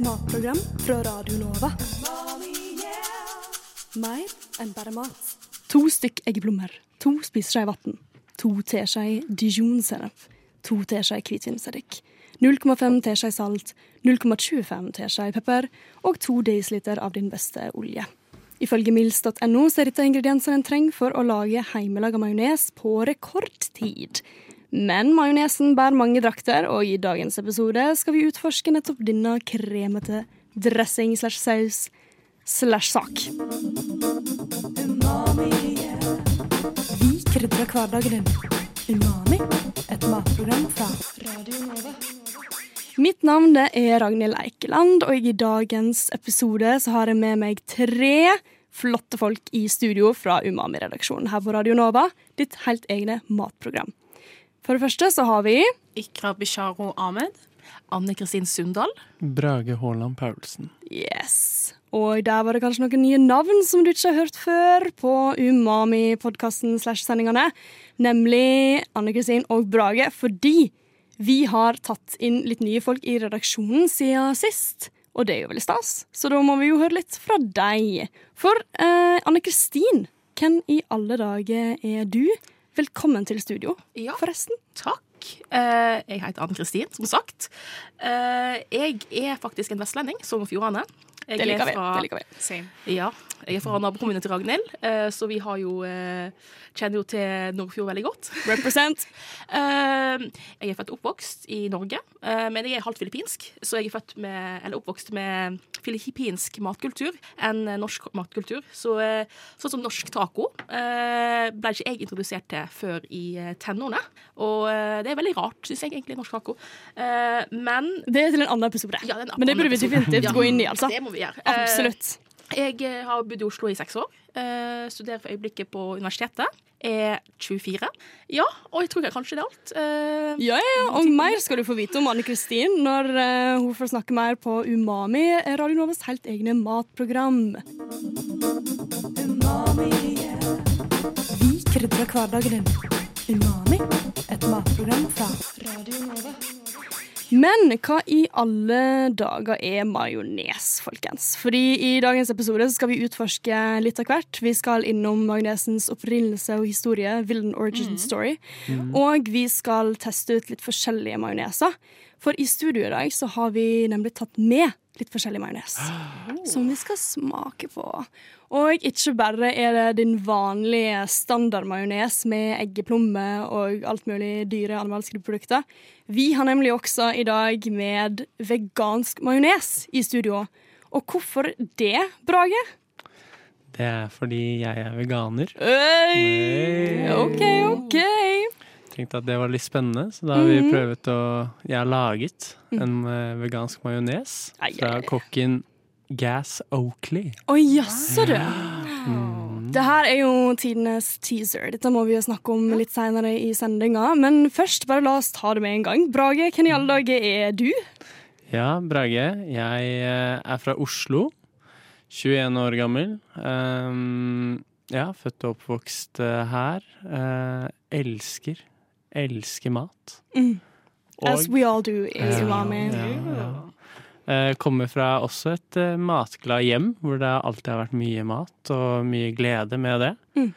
matprogram fra Radio Nova. Mer enn bare mat. To stykk eggeplommer, to spiseskjeer vann, to teskjeer dijon-sennep, to teskjeer hvitvinseddik, 0,5 teskjeer salt, 0,25 teskjeer pepper og to dl av din beste olje. Ifølge mils.no er dette ingrediensene en trenger for å lage hjemmelaga majones på rekordtid. Men majonesen bærer mange drakter, og i dagens episode skal vi utforske nettopp denne kremete dressing slash saus slash sak. Vi krydrer hverdagen din. Umami, et matprogram fra Radio Nova. Mitt navn er Ragnhild Eikeland, og i dagens episode så har jeg med meg tre flotte folk i studio fra Umami-redaksjonen her på Radio Nova. Ditt helt egne matprogram. For det første så har vi Ikra Bisharo Ahmed. Anne Kristin Sundal. Brage Haaland Paulsen. Yes. Og der var det kanskje noen nye navn som du ikke har hørt før på Umami-podkasten slash sendingene. Nemlig Anne Kristin og Brage, fordi vi har tatt inn litt nye folk i redaksjonen siden sist. Og det er jo veldig stas, så da må vi jo høre litt fra deg. For eh, Anne Kristin, hvem i alle dager er du? Velkommen til studio, Ja. forresten. Takk. Eh, jeg heter Anne Kristin, som sagt. Eh, jeg er faktisk en vestlending, Sogn og Fjordane. Det liker er vi. fra- Det liker vi. Ja, jeg er fra nabokommunen til Ragnhild, eh, så vi har jo eh, kjenner jo til Nordfjord veldig godt. Represent. Eh, jeg er født og oppvokst i Norge, men jeg er halvt filippinsk, så jeg er født med, eller oppvokst med filippinsk matkultur enn norsk matkultur. Så, sånn som norsk taco ble ikke jeg introdusert til før i tenårene. Og det er veldig rart, syns jeg egentlig, norsk taco. Men Det er til en annen episode. Ja, det er en Men det burde vi definitivt Ja. gå inn i, altså. det må vi gjøre. Absolutt. Jeg eh, har bodd i Oslo i seks år. Eh, studerer for øyeblikket på universitetet. Er 24. Ja, og jeg tror jeg kanskje det er alt. Eh, Ja, ja, ja. Og mer skal du få vite om Anne Kristin når eh, hun får snakke mer på Umami, Radio Novas helt egne matprogram. Vi krydrer hverdagen din. Umami, et matprogram fra Radio Nova. Men hva i alle dager er majones, folkens? Fordi i dagens episode så skal vi utforske litt av hvert. Vi skal innom majonesens opprinnelse og historie, Villain Origin Story. Og vi skal teste ut litt forskjellige majoneser. For i studio i dag så har vi nemlig tatt med litt forskjellig majones. Som vi skal smake på. Og ikke bare er det din vanlige standardmajones med eggeplomme og alt mulig dyre animalske produkter. Vi har nemlig også i dag med vegansk majones i studio. Og hvorfor det, Brage? Det er fordi jeg er veganer. Øy! Hey. OK, OK. Tenkte at det var litt spennende, så da har vi prøvd å Jeg har laget en eh, vegansk majones fra kokken Gas Oakley. Å jaså, du. Det her er jo tidenes teaser. Dette må vi jo snakke om litt seinere i sendinga. Men først, bare la oss ta det med en gang. Brage, hvem i alle dager er du? Ja, Brage. Jeg eh, er fra Oslo. 21 år gammel. Um, ja, født og oppvokst eh, her. Uh, elsker. Elsker mat. Mm. As we all do i Ja, Umami. ja, ja. Eh, kommer fra også et eh, matglad hjem, hvor det alltid har vært mye mat og mye glede med det. Mm.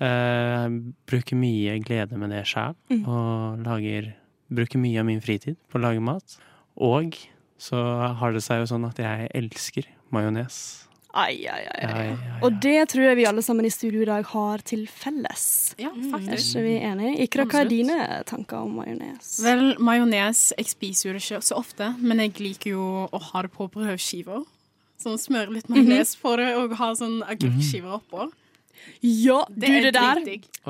Eh, bruker mye glede med det sjæl, Mm. og lager, bruker mye av min fritid på å lage mat. Og så har det seg jo sånn at jeg elsker majones. Ai, ai, ai. Ja, ai. ja, ja. Og det tror jeg vi alle sammen i studio i dag har til felles. ja, Er ikke vi enige? Ikra, hva er dine tanker om majones? Vel, majones Jeg spiser jo det ikke så ofte, men jeg liker jo å ha det på brødskiver. Sånn Smøre litt majones på det og ha sånn agurkskiver oppå. Ja, du, Det er det der.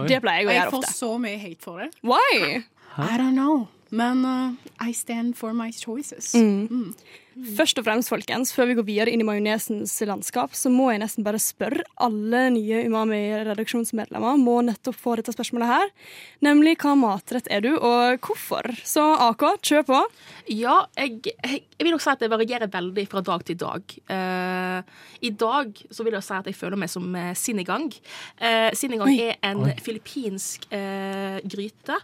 Det pleier jeg Og å jeg får ofte. så mye hate for det. Why? I don't know. Men uh, I stand for my choices. Mm. Først og fremst, folkens, før vi går videre inn i majonesens landskap, så må jeg nesten bare spørre alle nye Umami-redaksjonsmedlemmer må nettopp få dette spørsmålet her. Nemlig hva matrett er du, og hvorfor? Så AK, kjør på. Ja, jeg, jeg, jeg vil nok si at det varierer veldig fra dag til dag. Uh, I dag så vil jeg si at jeg føler meg som uh, Sinigang. Uh, Sinigang Oi. er en Oi. filippinsk eh, gryte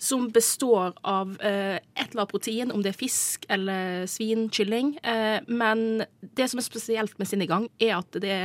som består av eh, et eller annet protein, om det er fisk eller svin, kylling. Eh, men det som er spesielt med Sinigang, er at det,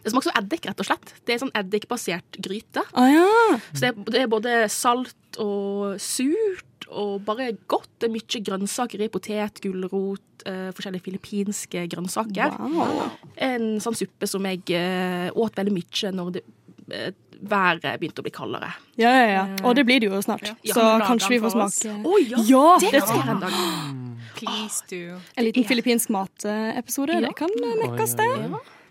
det smaker som eddik, rett og slett. Det er sånn eddikbasert gryte. Å ja. Så det er, det er både salt og surt og bare godt. Det er mye grønnsaker i. Potet, gulrot, eh, forskjellige filippinske grønnsaker. Wow. En sånn suppe som jeg eh, åt veldig mye når det, eh, været begynte å bli kaldere. Ja, ja, ja. Og det blir det jo snart. Ja. Så kanskje vi får smake Å ja! Ja, det det skal jeg en dag. Please do. En liten filippinsk matepisode. Ja. Det kan eh, mekkes, det.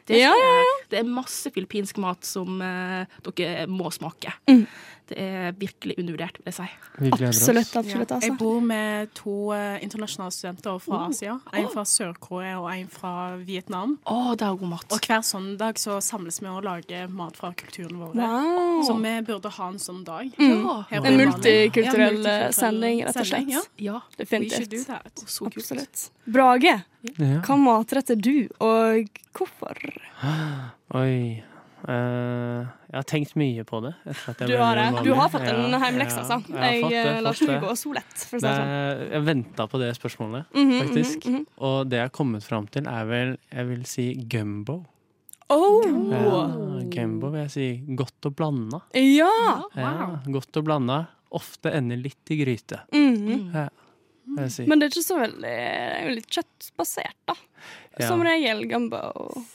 Det, Ja, skal ja, det er masse filippinsk mat som uh, dere må smake. Mm. Det er virkelig undervurdert, vil jeg si. Absolutt, absolutt. Jeg Altså. bor med to uh, internasjonale studenter fra Asia. En fra Sør-Korea og en fra Vietnam. Å, det er god mat. Og hver søndag så samles vi og lager mat fra kulturen vår. Wow. Så vi burde ha en sånn dag. Ja, En multikulturell Ja, multikulturell sending, rett og slett. sending, Ja. ja. Definitivt. Så kult. Absolutt. Brage, Ja. hva matrett er du, og hvorfor? Oi. Eh, jeg har tenkt mye på det. jeg Du har det. Du har fått en Ja, heimlekse, ja, altså. jeg har Jeg fått det, eh, lar ikke det det. gå så lett, for Det sånn. jeg venta på det spørsmålet, Mhm, faktisk. Mm -hmm. Og det jeg har kommet fram til, er vel Jeg vil si gumbo. Oh! Ja, gumbo vil jeg si godt og blanda. Ja! Ja, godt og blanda. Ofte ender litt i gryte, Mhm. vil jeg si. Men det er ikke så veldig Det er jo litt kjøttbasert, da. Ja. Som regel gumbo.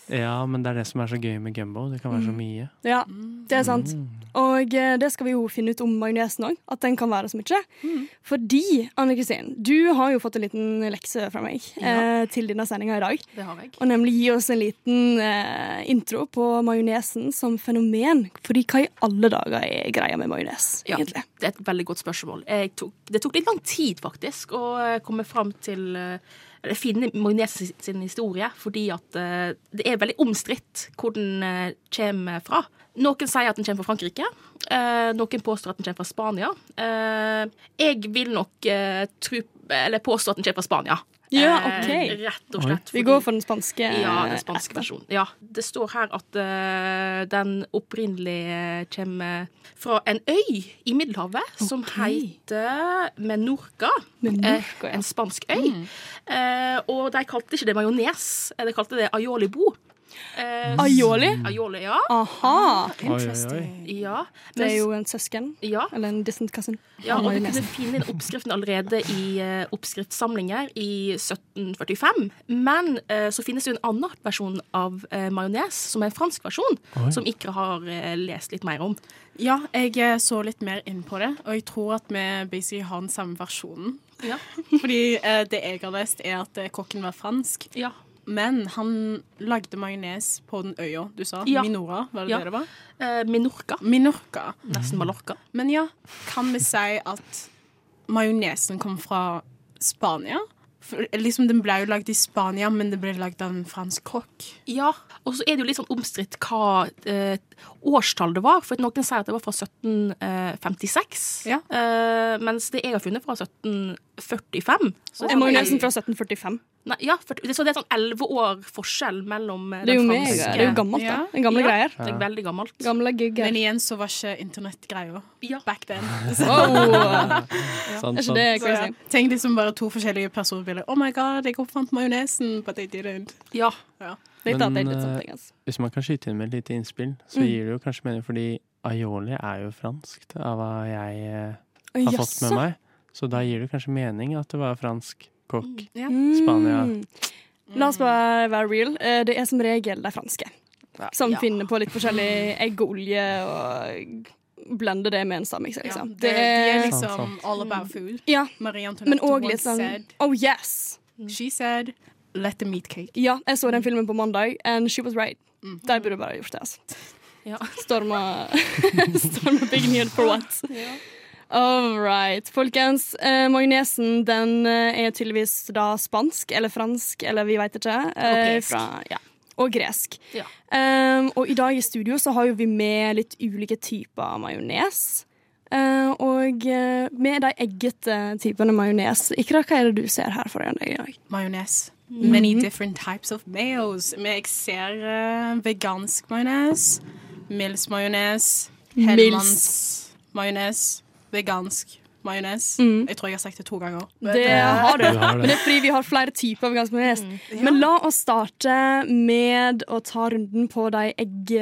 Ja, men det er det som er så gøy med gumbo. Det kan være så mye. Ja, det er sant. Mm. Og eh, det skal vi jo finne ut om majonesen òg, at den kan være så mye. Mm. Fordi, Anne Kristin, du har jo fått en liten lekse fra meg eh, til denne sendinga i dag. Det har jeg. Og nemlig gi oss en liten eh, intro på majonesen som fenomen. Fordi hva i alle dager er greia med majones, Ja, egentlig? det er et veldig godt spørsmål. Jeg tok, det tok litt lang tid, faktisk, å eh, komme fram til eh, eller finne majones sin historie, fordi at eh, det er veldig omstridt hvor den eh, kommer fra. Noen sier at den kommer fra Frankrike. eh, noen påstår at den kommer fra Spania. Jeg vil nok tro, påstå at den kommer fra Spania. Ja, Eh, rett og slett. Vi går for den spanske. ja, den eh, spanske etter. versjonen. Ja. Det står her at uh, den opprinnelig kommer fra en øy i Middelhavet som heter Menorca. Menorca, Eh, ja. en spansk øy. Eh, og de kalte ikke det majones, de kalte det aiolibo. Eh, Aioli? aioli, ja. Aha! Interesting. oi, oi. ja. Det er jo en søsken. ja. Eller en distant cousin. Ja, og vi kunne finne den oppskriften allerede i uh, oppskriftssamlinger i 1745. Men uh, så finnes det jo en annen versjon av uh, majones, som er en fransk versjon, Oi. som ikke har uh, lest litt mer om. Ja, jeg så litt mer inn på det, og jeg tror at vi basically har den samme versjonen. Ja. Fordi det jeg har lest, er at kokken var fransk, Ja. Men han lagde majones på den øya du sa. Ja. Minora, var det Ja. det det var? Eh, Minorca. Minorca. Nesten Mallorca. Men ja, kan vi si at majonesen kom fra Spania? For, liksom, Den ble jo lagd i Spania, men det ble lagd av en fransk kokk. Ja, og så er det jo litt sånn omstridt hva eh, årstall det var. For noen sier at det var fra 1756. Ja. Eh, mens det jeg har funnet fra 1745. Så Er majonesen fra 1745? Nei, ja, for, så det er sånn elleve år forskjell mellom eh, Det er jo franske Det er jo gammelt, da. Ja. En gamle Ja. greier. Det er veldig gammelt. Gamle gugger. Men igjen så var ikke internettgreia Ja. back then. Wow. sånn. Er ikke det Så, ja. Tenk liksom bare to forskjellige personbiler. Oh my god, jeg oppfant majonesen, but I didn't. Ja. Litt Men, altså. Hvis man kan skyte inn med et lite innspill, så Mm. gir det jo kanskje mening, fordi aioli er jo franskt, av hva jeg eh, har fått med meg. Så da gir det kanskje mening at det var fransk kokk. Ja. Spania. Mm. La oss bare være real. Eh, Det er som regel de franske. Som Ja. finner på litt forskjellig eggeolje og blender det med en stammikse, Ja, liksom. det, de er liksom sant. all about food. Ja, Marie men Antoinette òg once litt sånn said, Oh yes! She said, let the meat cake. Ja, jeg så den filmen på mandag, and she was right. Mm. De burde bare gjort det, altså. Ja. Storma Storma Big Need for what? All right. Folkens, eh, magnesen den eh, er tydeligvis da spansk eller fransk, eller vi veit ikke. Eh, fra- ja. Og gresk. Ja. Um, og i dag i studio så har jo vi med litt ulike typer majones. Uh, og uh, med de eggete typene majones. Ikra, hva er det du ser her foran deg i dag? Majones. Many different types of mayos. Men jeg ser uh, vegansk majones, Mills majones, Hellmanns majones, vegansk majones. Jeg tror jeg har sagt det to ganger. Det har du. Du har det. Men det er fordi vi har flere typer vegansk majones. Men la oss starte med å ta runden på de, egg,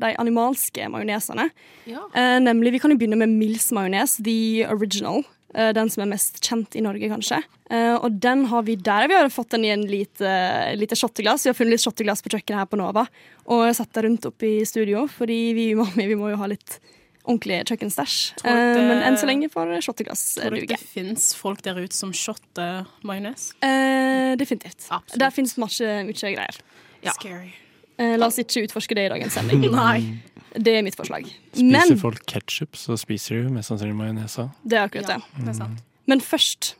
de animalske majonesene. Ja. Eh, nemlig, Vi kan jo begynne med Mills majones, the original. Eh, den som er mest kjent i Norge, kanskje. Eh, og den har vi der. Vi har fått den i en lite, lite shotteglass. Vi har funnet litt shotteglass på kjøkkenet her på Nova og satt det rundt opp i studio, fordi vi, mamma, vi må jo ha litt ordentlig kjøkkenstæsj. Det- Eh, men enn så lenge får shotteglass Tror du duge. det fins folk der ute som shotter majones? Eh, definitivt. Absolutt. Der fins mye, mye greier. Ja. Scary. Eh, la oss ikke utforske det i dagens sending. Nei. Det er mitt forslag. Spiser Men folk ketsjup, så spiser de mest sannsynlig majones òg. det er akkurat Ja, det. det er sant. Men først,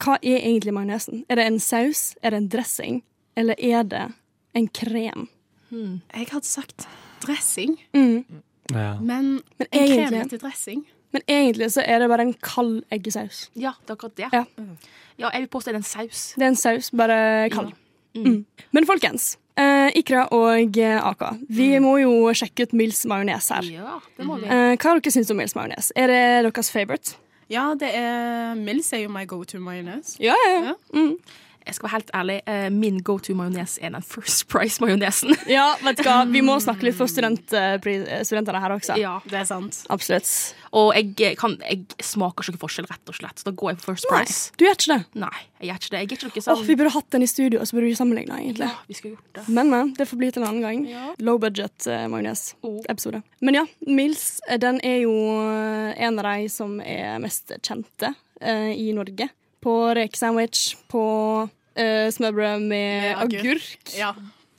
hva er egentlig majonesen? Er det en saus, er det en dressing, eller er det en krem? Jeg hadde sagt dressing, Mm. Ja. men Men en kremete dressing. men egentlig så er det bare en kald eggesaus. ja, det er akkurat det. Ja. Ja, jeg vil påstå det er en saus. Det er en saus, bare kald. Mm. Men folkens, eh, Ikra og eh, Aka, vi må jo sjekke ut Mills majones her. Ja, det må vi. Eh, hva dere syns om Mills majones? Er det deres favorite? Ja, det er Mills er jo my go to majones. Ja, ja, ja. Mm. Jeg skal være helt ærlig. eh, Min go to majones er den First Price-majonesen. Ja, vet du hva? Vi må snakke litt for student, eh, studentene her også. ja. Det er sant. Absolutt. Og jeg, kan, jeg smaker ikke forskjell, rett og slett. Så da går jeg på First Nei, Price. du gjør ikke det. Nei, jeg gjør ikke det. Jeg gjør ikke noe sånn vi burde hatt den i studio, og så burde vi sammenligne, egentlig. Ja, vi skulle gjort det. Men, men, det får bli til en annen gang. Ja. Low budget uh, Oh. Men ja, Mills eh, den er jo eh, en av de som er mest kjente uh, i Norge. På rekesandwich, på uh, smørbrød med, Med agurk. agurk. Ja.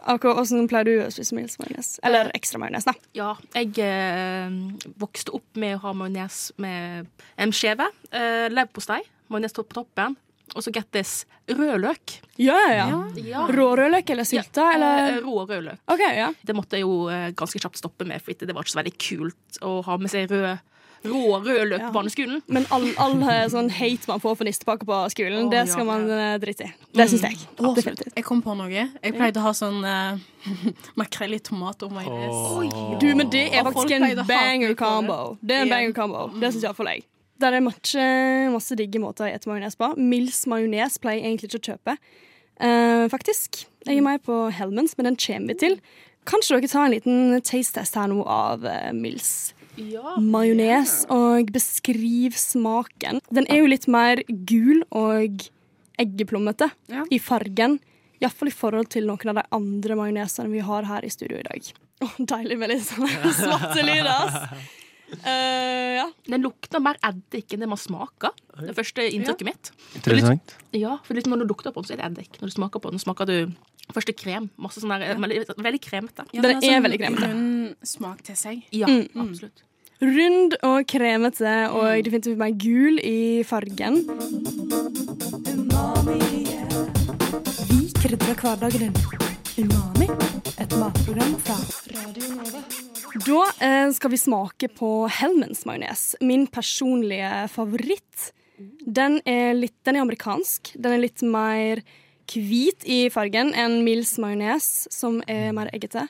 Hvordan pleier du å spise majones? Eller ekstra majones, da. Ja, jeg eh, vokste opp med å ha majones med en skjeve. Eh, Leverpostei, majones på toppen, og så gettes rødløk. Ja, ja, ja. Ja. Rå-rødløk eller sylta, Ja, eller? Rå rødløk. Okay, ja. Det måtte jeg jo eh, ganske kjapt stoppe med, for det var ikke så veldig kult å ha med seg rød, rå rød løk på barneskolen. Men all, all eh, sånn hate man får for nistepakke på skolen, oh, det ja. skal man eh, drite i. Det syns jeg. Å, Definitivt. Jeg kom på noe. Jeg pleide å ha sånn uh, makrell i tomat og majones. Du, men det er Og faktisk en banger combo. Det er en banger combo. Det syns iallfall jeg. Der er masse, masse digge måter å spise majones på. Mills majones pleier jeg egentlig ikke å kjøpe. Uh, faktisk. Jeg er med på Helmens, men den kommer vi til. Kanskje dere tar en liten taste-test her nå av uh, Mills Ja. majones, og beskriv smaken. Den er jo litt mer gul og eggeplommete Ja. i fargen. Iallfall i forhold til noen av de andre majonesene vi har her i studio i dag. Oh, deilig med litt sånne svarte lyder, ass. Eh, ja. Den lukter mer eddik enn det man smaker. Det første inntrykket mitt. Interessant. Ja, for liksom når du lukter på den, så er det eddik. Når du smaker på den, smaker du første krem. Masse sånn der, veldig, veldig kremete. Ja, Den har er sånn veldig kremete. Rund smak til seg. Ja, absolutt. Rund og kremete og definitivt mer gul i fargen. Vi krydrer hverdagen din. Umami, et matprogram fra Radio Nova. Da eh, skal vi smake på Hellmans majones. Min personlige favoritt. Den er, litt, den er amerikansk. Den er litt mer hvit i fargen enn Mills majones, som er mer eggete.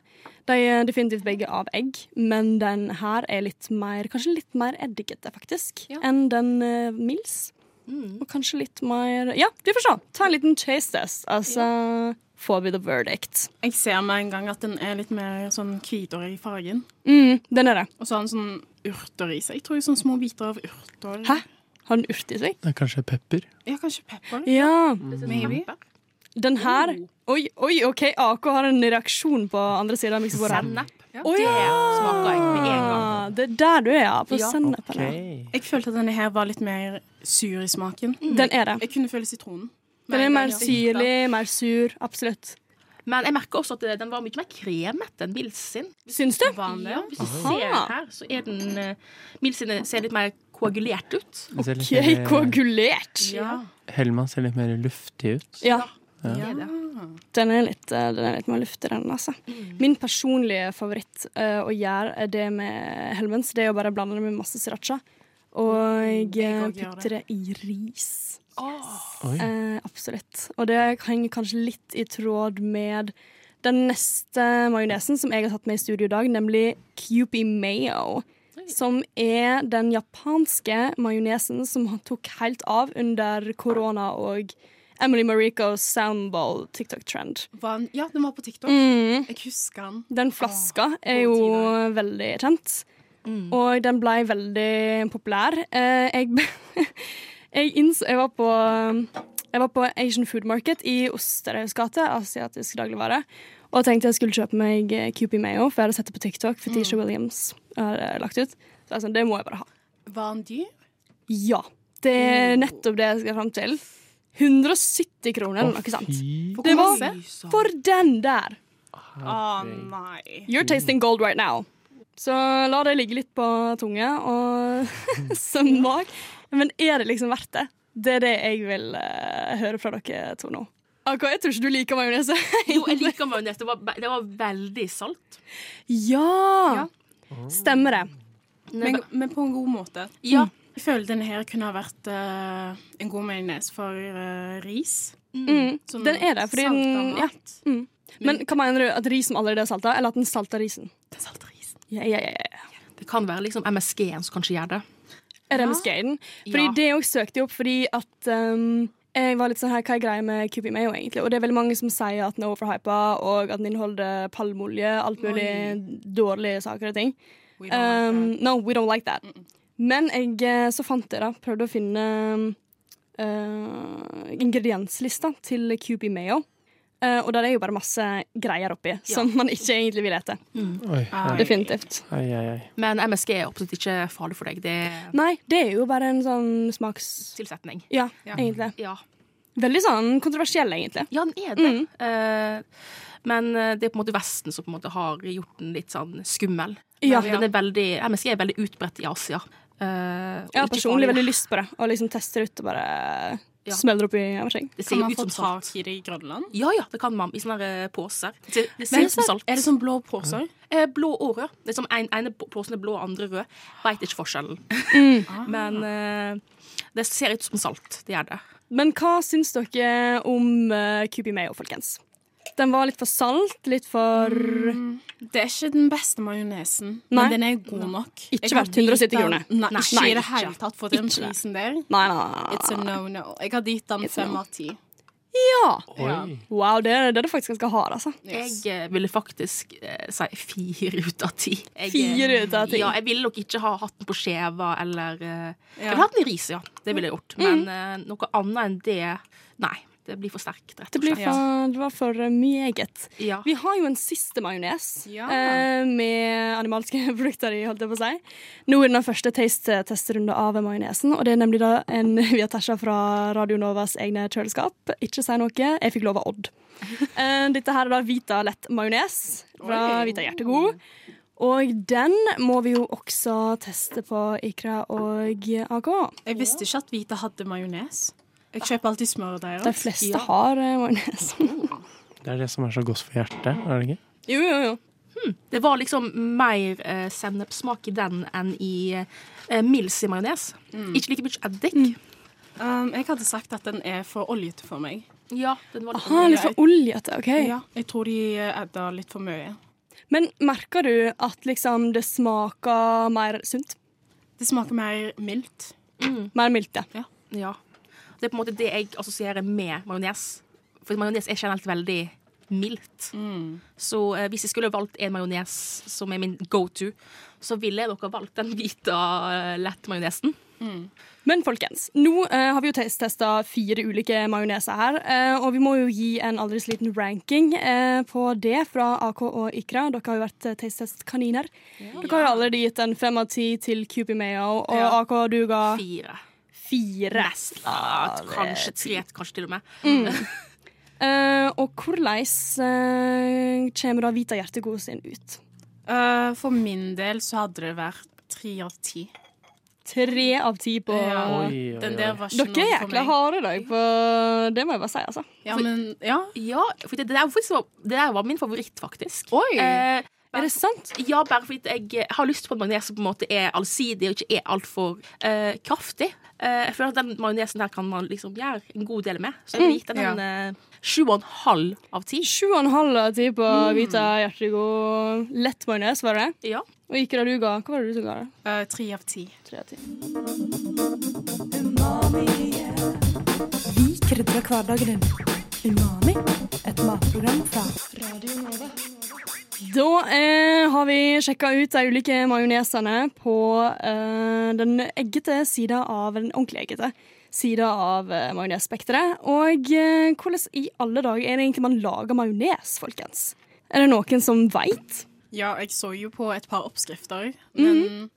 De er definitivt begge av egg, men den her er litt mer, kanskje litt mer eddikete, faktisk, Ja. enn den eh, Mills. Og kanskje litt mer Ja, vi får se. Ta en liten taste test. Altså får vi the verdict. Jeg ser med en gang at den er litt mer sånn hvitere i fargen. Mm, den er det. Og så har den sånn urter i seg. Jeg tror sånne små biter av urter. Hæ? Har den urt i seg? Det er kanskje pepper. Ja, kanskje pepper. Ja. Maybe. Den her Oi, oi, OK, AK har en reaksjon på andre siden av miksebordet. Sennep. Å Det ja! smaker jeg med en gang. Det er der du er, ja. På Ja. sennepen. Okay. Jeg følte at denne her var litt mer sur i smaken. Den er det. Jeg kunne føle sitronen. Den er mer syrlig, mer sur. Absolutt. Men jeg merker også at den var mye mer kremete enn Mills sin. Syns du? Ja, hvis du ser her, så er den uh, Mills sin ser litt mer koagulert ut. OK, mer- koagulert. Ja, Hellmann ser litt mer luftig ut. Ja, er den er litt, eh, den er litt mer luftig, den, altså. Min personlige favoritt uh, å gjøre er det med Hellmans, det er å bare blande det med masse sriracha. Og gjør putte det i ris. Oi. Eh, absolutt. Og det henger kanskje litt i tråd med den neste majonesen som jeg har tatt med i studio i dag, nemlig Cupie Mayo. Som er den japanske majonesen som han tok helt av under korona og Emily Maricos Soundball TikTok-trend. Ja, den var på TikTok. Mm. Jeg husker den. Den flaska er jo tider. veldig kjent, og den ble veldig populær. Eh, jeg jeg Jeg var på Jeg var på Asian Food Market i Osterøys gate, asiatisk dagligvare, og tenkte jeg skulle kjøpe meg eh, Mayo, for jeg hadde sett det på TikTok. For Tisha Williams har lagt ut. Så jeg sa, det må jeg bare ha. Var han dyr? Ja. Det er nettopp det jeg skal fram til. 170 kroner eller noe sånt. Det var- For den der! Å nei. You're tasting gold right now. Så la det ligge litt på tunga og smak. Men er det liksom verdt det? Det er det jeg vil uh, høre fra dere to nå. AK, jeg tror ikke du liker majones. Jo, jeg liker majones. Det, var det var veldig salt. ja! Stemmer det. Men, men på en god måte. Ja. Jeg føler denne her kunne ha vært uh, en god majones for uh, ris. Mm. Sånn Den er det, fordi den ja. mm. Men hva mener du? At risen allerede er salta, eller at den salter risen? Den salter risen. Ja, ja, ja, ja. Det kan være liksom MSG-en som kanskje gjør det. Det skaden? Fordi det òg søkte jeg opp fordi at um, jeg var litt sånn her, Hva er greia med Cupie Mayo, egentlig? Og det er veldig mange som sier at den er overhypa, og at den inneholder palmeolje, alt mulig dårlige saker og ting. We um, like no, we don't like that. Men jeg, eh, så fant jeg da, prøvde å finne uh, ingredienslista til Cupie Mayo. Uh, og der er jo bare masse greier oppi som man ikke egentlig vil ete. Oi. Ah. Definitivt. Oi. Men MSG er absolutt ikke farlig for deg. Det Nei, det er jo bare en sånn smaks... tilsetning. Ja, Ja. egentlig. Ja. Veldig sånn kontroversiell, egentlig. Ja, den er det. Eh, men eh, det er på en måte Vesten som på en måte har gjort den litt sånn skummel. Ja. Den er veldig, MSG er veldig utbredt i Asia. Uh, Jeg har personlig farlig. veldig lyst på det. og liksom tester det ut og bare Ja. smeller oppi jeg. Det ser jo ut som salt. tak i det i Grønland? Ja, ja, det kan man. I sånne eh, poser. Det ser, det ser ut som salt. Er det sånn blå poser? Eh, blå og rød. Det er som en, ene posen er blå, andre rød. Veit ikke forskjellen. Men eh, det ser ut som salt. Det gjør det. Men hva syns dere om uh, Coopy Mayo, folkens? Den var litt for salt, litt for Det er ikke den beste majonesen, men den er god nok. Ikke verdt 170 kroner. Nei, Nei. ikke i det hele tatt for den prisen der. Nei, nei, nei. It's a no-no. Jeg hadde gitt den fem av ti. Ja. Ja. Oi. Wow, det det er det faktisk ganske hard, altså. Yes. Jeg eh, ville faktisk eh, si fire ut av ti. Jeg, eh, Fire ut av ti. Ja, jeg ville nok ikke ha hatt den på skjeva eller eh, Jeg ville hatt den i ris, ja. Det ville jeg gjort. Men eh, noe annet enn det Nei. Det blir for sterkt, rett Det, og blir slett. for, det var for meget. Ja. Vi har jo en siste majones Ja. eh, med animalske produkter i, holdt jeg på å si. Nå er det den første taste-testrunde av majonesen, og det er nemlig da en vi har tæsja fra Radio Novas egne kjøleskap. Ikke si noe, jeg fikk lov av Odd. Eh, dette her er da Vita lett majones fra Oi. Vita Hjertegod. Og den må vi jo også teste på Ikra og AK. Jeg visste ikke at Vita hadde majones. Jeg kjøper alltid smørdeig. De fleste har uh, majones. Det er det som er så godt for hjertet, er det ikke? jo, jo, jo. Det var liksom mer uh, sennepssmak i den enn i uh, Mills i majones. Ikke like mye eddik. Um, jeg hadde sagt at den er for oljete for meg. Ja, den var litt Aha, litt for oljete. OK. Ja, jeg tror de edda litt for mye. Men merker du at liksom det smaker mer sunt? Det smaker mer mildt. Mer mildt, ja. Ja. Det er på en måte det jeg assosierer med majones. For majones er generelt veldig mildt. Så eh, hvis jeg skulle valgt en majones som er min go to, så ville dere valgt den hvite uh, lett-majonesen. Men folkens, nå uh, har vi jo testa fire ulike majoneser her. Uh, og vi må jo gi en aldri så liten ranking uh, på det fra AK og Ikra. Dere har jo vært taste-test-kaniner. Dere har jo allerede gitt en fem av ti til Cupie Mayo, og Ja. AK, du ga Fire. Fire. Ja, kanskje tre, kanskje til og med. Eh, og hvordan uh, kommer da Vita Hjertegod sin ut? Uh, for min del så hadde det vært tre av ti. tre av ti på Ja, Oi, oi, den oi. der var ikke Dere er jækla harde i dag på Det må jeg bare si, altså. Ja, men Ja. Ja, for det der, var, det der var min favoritt, faktisk. Oi! Eh, Er det sant? ja, bare fordi jeg har lyst på at majones på en måte er allsidig og ikke er altfor uh, kraftig. Uh, jeg føler at den majonesen her kan man liksom gjøre en god del med. Så jeg vil gi den en eh, sju og en halv av ti. Sju og en halv av ti på Vita Hjertegod lett majones, var det? Ja. Og ikke det du ga. Hva var det du som ga det? Eh, Tre av ti. Tre av ti. Vi krydrer hverdagen din. Umami, et matprogram fra Radio Nova. Da eh, har vi sjekka ut de ulike majonesene på eh, den eggete sida av den ordentlig eggete sida av eh, majonesspekteret. Og eh, hvordan i alle dager er det egentlig man lager majones, folkens? Er det noen som veit? Ja, jeg så jo på et par oppskrifter, men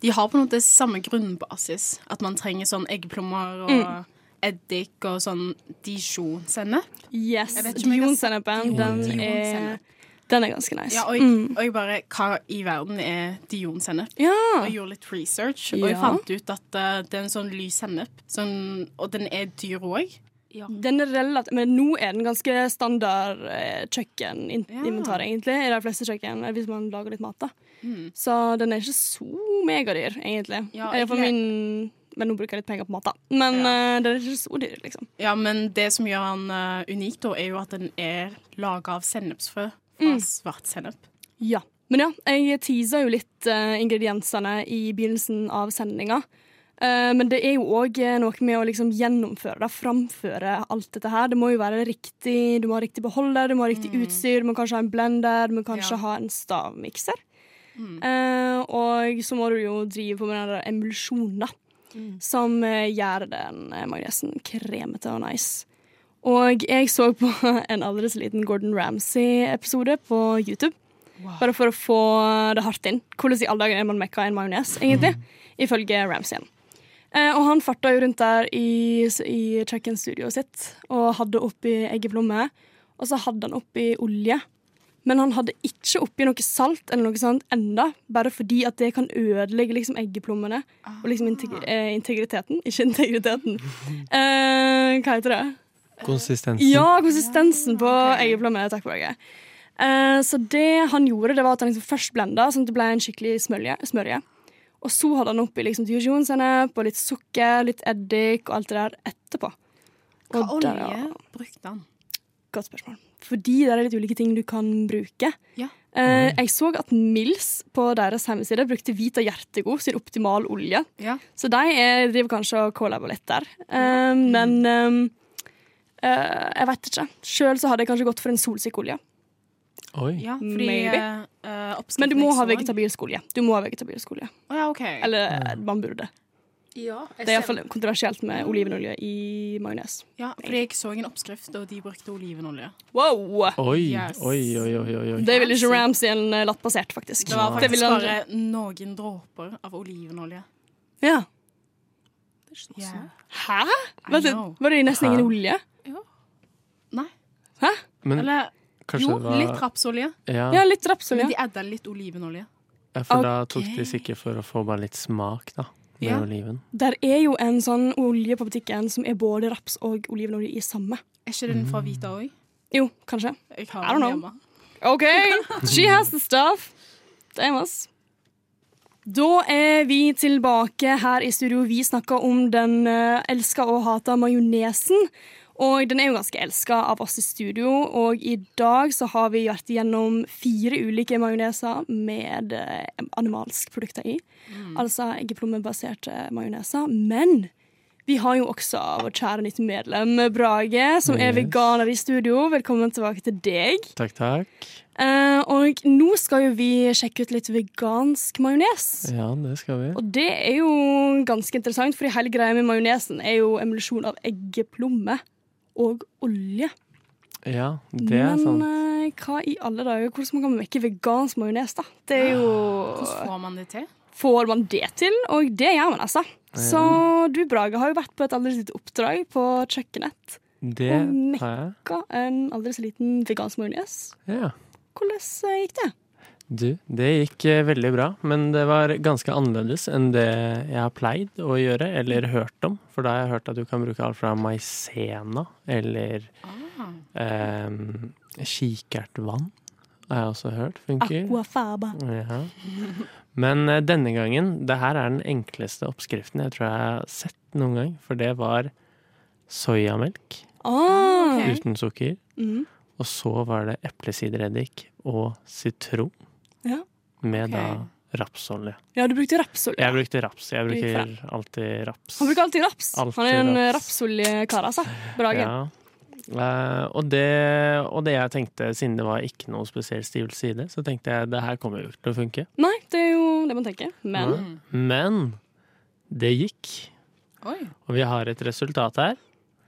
de har på en måte samme grunnbasis. At man trenger sånn eggplommer og eddik og sånn dijon-sennep. Yes. Dijonsennepen, den er, Dijon-sennep. Den er ganske nice. Ja, og jeg, og jeg bare Hva i verden er Dion-sennep? Ja. Og jeg gjorde litt research, og jeg fant ut at uh, det er en sånn lys sennep. Sånn, og den er dyr òg. Den er relativt, men nå er den ganske standard eh, kjøkkeninventar, Ja. egentlig, i de fleste kjøkken, eh, hvis man lager litt mat. da. Mm. Så den er ikke så megadyr, egentlig. Ja, Eh, For min Men nå bruker jeg litt penger på mat, da. Men Ja. uh, den er ikke så dyr, liksom. Ja, men det som gjør den uh, unik, da, er jo at den er laga av sennepsfrø fra Mm. svart sennep. Ja. Men ja, jeg teasa jo litt uh, ingrediensene i begynnelsen av sendinga. Uh, men det er jo òg noe med å liksom gjennomføre det, framføre alt dette her. Det må jo være riktig, Du må ha riktig beholder, du må ha riktig utstyr, du må kanskje ha en blender, du må kanskje Ja. ha en stavmikser. Eh, og så må du jo drive på med den der emulsjonen, da. Som eh, gjør den magnesen kremete og nice. Og jeg så på en aldri så liten Gordon Ramsay-episode på YouTube. Bare for å få det hardt inn. Hvordan i alle dager er man mekka en majones, egentlig? Ifølge Ramsayen. Eh, og han farta jo rundt der i, i kjøkkenstudioet sitt og hadde oppi eggeplomme. Og så hadde han oppi olje. Men han hadde ikke oppi noe salt eller noe sånt enda, bare fordi at det kan ødelegge liksom eggeplommene og liksom integ eh, integriteten. Ikke integriteten. Eh, hva heter det? Konsistensen. Ja, konsistensen på eggeplomme. Takk for det. Uh, så det han gjorde, det var at han liksom først blenda, sånn at det ble en skikkelig smørje. smørje. Og så hadde han oppi liksom dijon-sennep og litt sukker, litt eddik og alt det der etterpå. Hva olje der, ja. brukte han? Godt spørsmål. Fordi det er litt ulike ting du kan bruke. Ja. Uh, jeg så at Mills på deres hjemmeside brukte Vita Hjertegod sin optimal olje. Ja. Så de er, driver kanskje og collaborer litt der. Eh, Men eh, eh, jeg vet ikke. Sjøl så hadde jeg kanskje gått for en solsikkeolje. Oi. ja fordi eh, eh, oppskriften Men du må ha vegetabilsk olje. Du må ha vegetabilsk olje. Å ja, okay. Eller mm. man burde. Ja, Det er iallfall kontroversielt med olivenolje i majones. ja, fordi jeg så en oppskrift, og de brukte olivenolje. Wow! Oi, Yes. oi, oi, oi, oi. Det ville ikke Ramsay en latt passert, faktisk. Det var Det faktisk ville bare noen dråper av olivenolje. Ja. Det er ikke så Yeah. sånn. Hæ? Var det, var det nesten Hæ? ingen olje? Hæ? Men Eller kanskje jo, det var litt rapsolje. Ja, Ja, litt Men de adda litt olivenolje. ja, for da tok de sikkert for å få bare litt smak, da. Med Ja. oliven. Der er jo en sånn olje på butikken som er både raps og olivenolje i samme. Er ikke den fra Vita òg? Jo, kanskje. Jeg I har don't den know. hjemme. OK, she has the stuff. Damn us. Da er vi tilbake her i studio. Vi snakker om den uh, elska og hata majonesen. Og den er jo ganske elska av oss i studio, og i dag så har vi vært igjennom fire ulike majoneser med eh, animalsk produkter i. Altså eggeplommebaserte majoneser. Men vi har jo også vårt kjære nytt medlem Brage, som er veganer i studio. Velkommen tilbake til deg. Takk, takk. Eh, og nå skal jo vi sjekke ut litt vegansk majones. Ja, det skal vi. Og det er jo ganske interessant, for hele greia med majonesen er jo emulsjon av eggeplomme og olje. Ja, det er Men sant. Men hva i alle dager, hvordan kan man mekke vegansk majones, da? Det er jo Hvordan får man det til? Får man det til? Og det gjør man, altså. Så du, Brage, har jo vært på et aldri lite oppdrag på kjøkkenet. Det og har jeg. Hva en aldri så liten vegansk majones. Ja. Hvordan eh, gikk det? Du, det gikk eh, veldig bra, men det var ganske annerledes enn det jeg har pleid å gjøre, eller hørt om. For da har jeg hørt at du kan bruke alt fra maisena eller eh, kikertvann. Har jeg også hørt funker. Aquafaba. Ja. Men eh, denne gangen, det her er den enkleste oppskriften jeg tror jeg har sett noen gang. For det var soyamelk oh, okay. uten sukker. Mm. Og så var det eplesidereddik og sitron. Ja. Med okay. da rapsolje. Ja, du brukte rapsolje. Jeg brukte raps. Jeg bruker alltid raps. Han bruker alltid raps. Altid Han er en rapsoljekar, altså. Brage. Ja. Uh, og, det, og det jeg tenkte, siden det var ikke noe spesielt stivelse i det, så tenkte jeg det her kommer jo ikke til å funke. Nei, det er jo det man tenker. Men mm. Men det gikk. Oi. Og vi har et resultat her.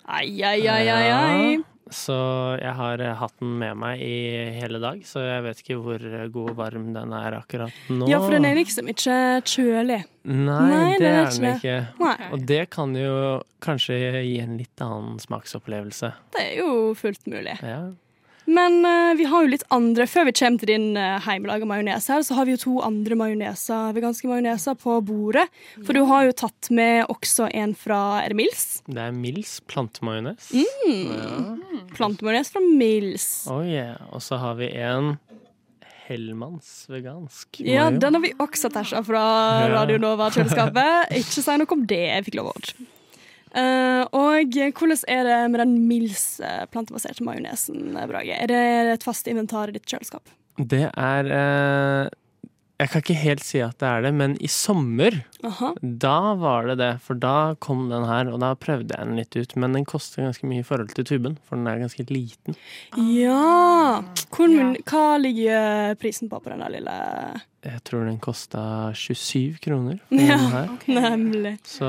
ai, ai, ai, ai, ai. Så jeg har eh, hatt den med meg i hele dag, så jeg vet ikke hvor god og varm den er akkurat nå. Ja, for den er liksom ikke kjølig. Nei, Nei, det det er den ikke ikke. Og det kan jo kanskje gi en litt annen smaksopplevelse. det er jo fullt mulig. Ja. Men uh, vi har jo litt andre Før vi kommer til din uh, hjemmelaga majones her, så har vi jo to andre majoneser, veganske majoneser på bordet. For du har jo tatt med også en fra Er det Mills? Det er Mills plantemajones. Mm. Ja. Plantemajones fra Mills. Oh yeah. Og så har vi en Hellmanns vegansk Ja, den har vi også tæsja fra Radio Nova-kjøleskapet. Ikke si noe om det, jeg fikk lov Uh, og hvordan er det med den Mills eh, plantebaserte majonesen, Brage? Er det et fast inventar i ditt kjøleskap? Det er eh, Jeg kan ikke helt si at det er det, men i sommer, Aha. da var det det. For da kom den her, og da prøvde jeg den litt ut. Men den koster ganske mye i forhold til tuben, for den er ganske liten. Ja! Hvor, Ja. Hva ligger prisen på på den der lille Jeg tror den kosta 27 kroner. Ja. Nemlig. Så,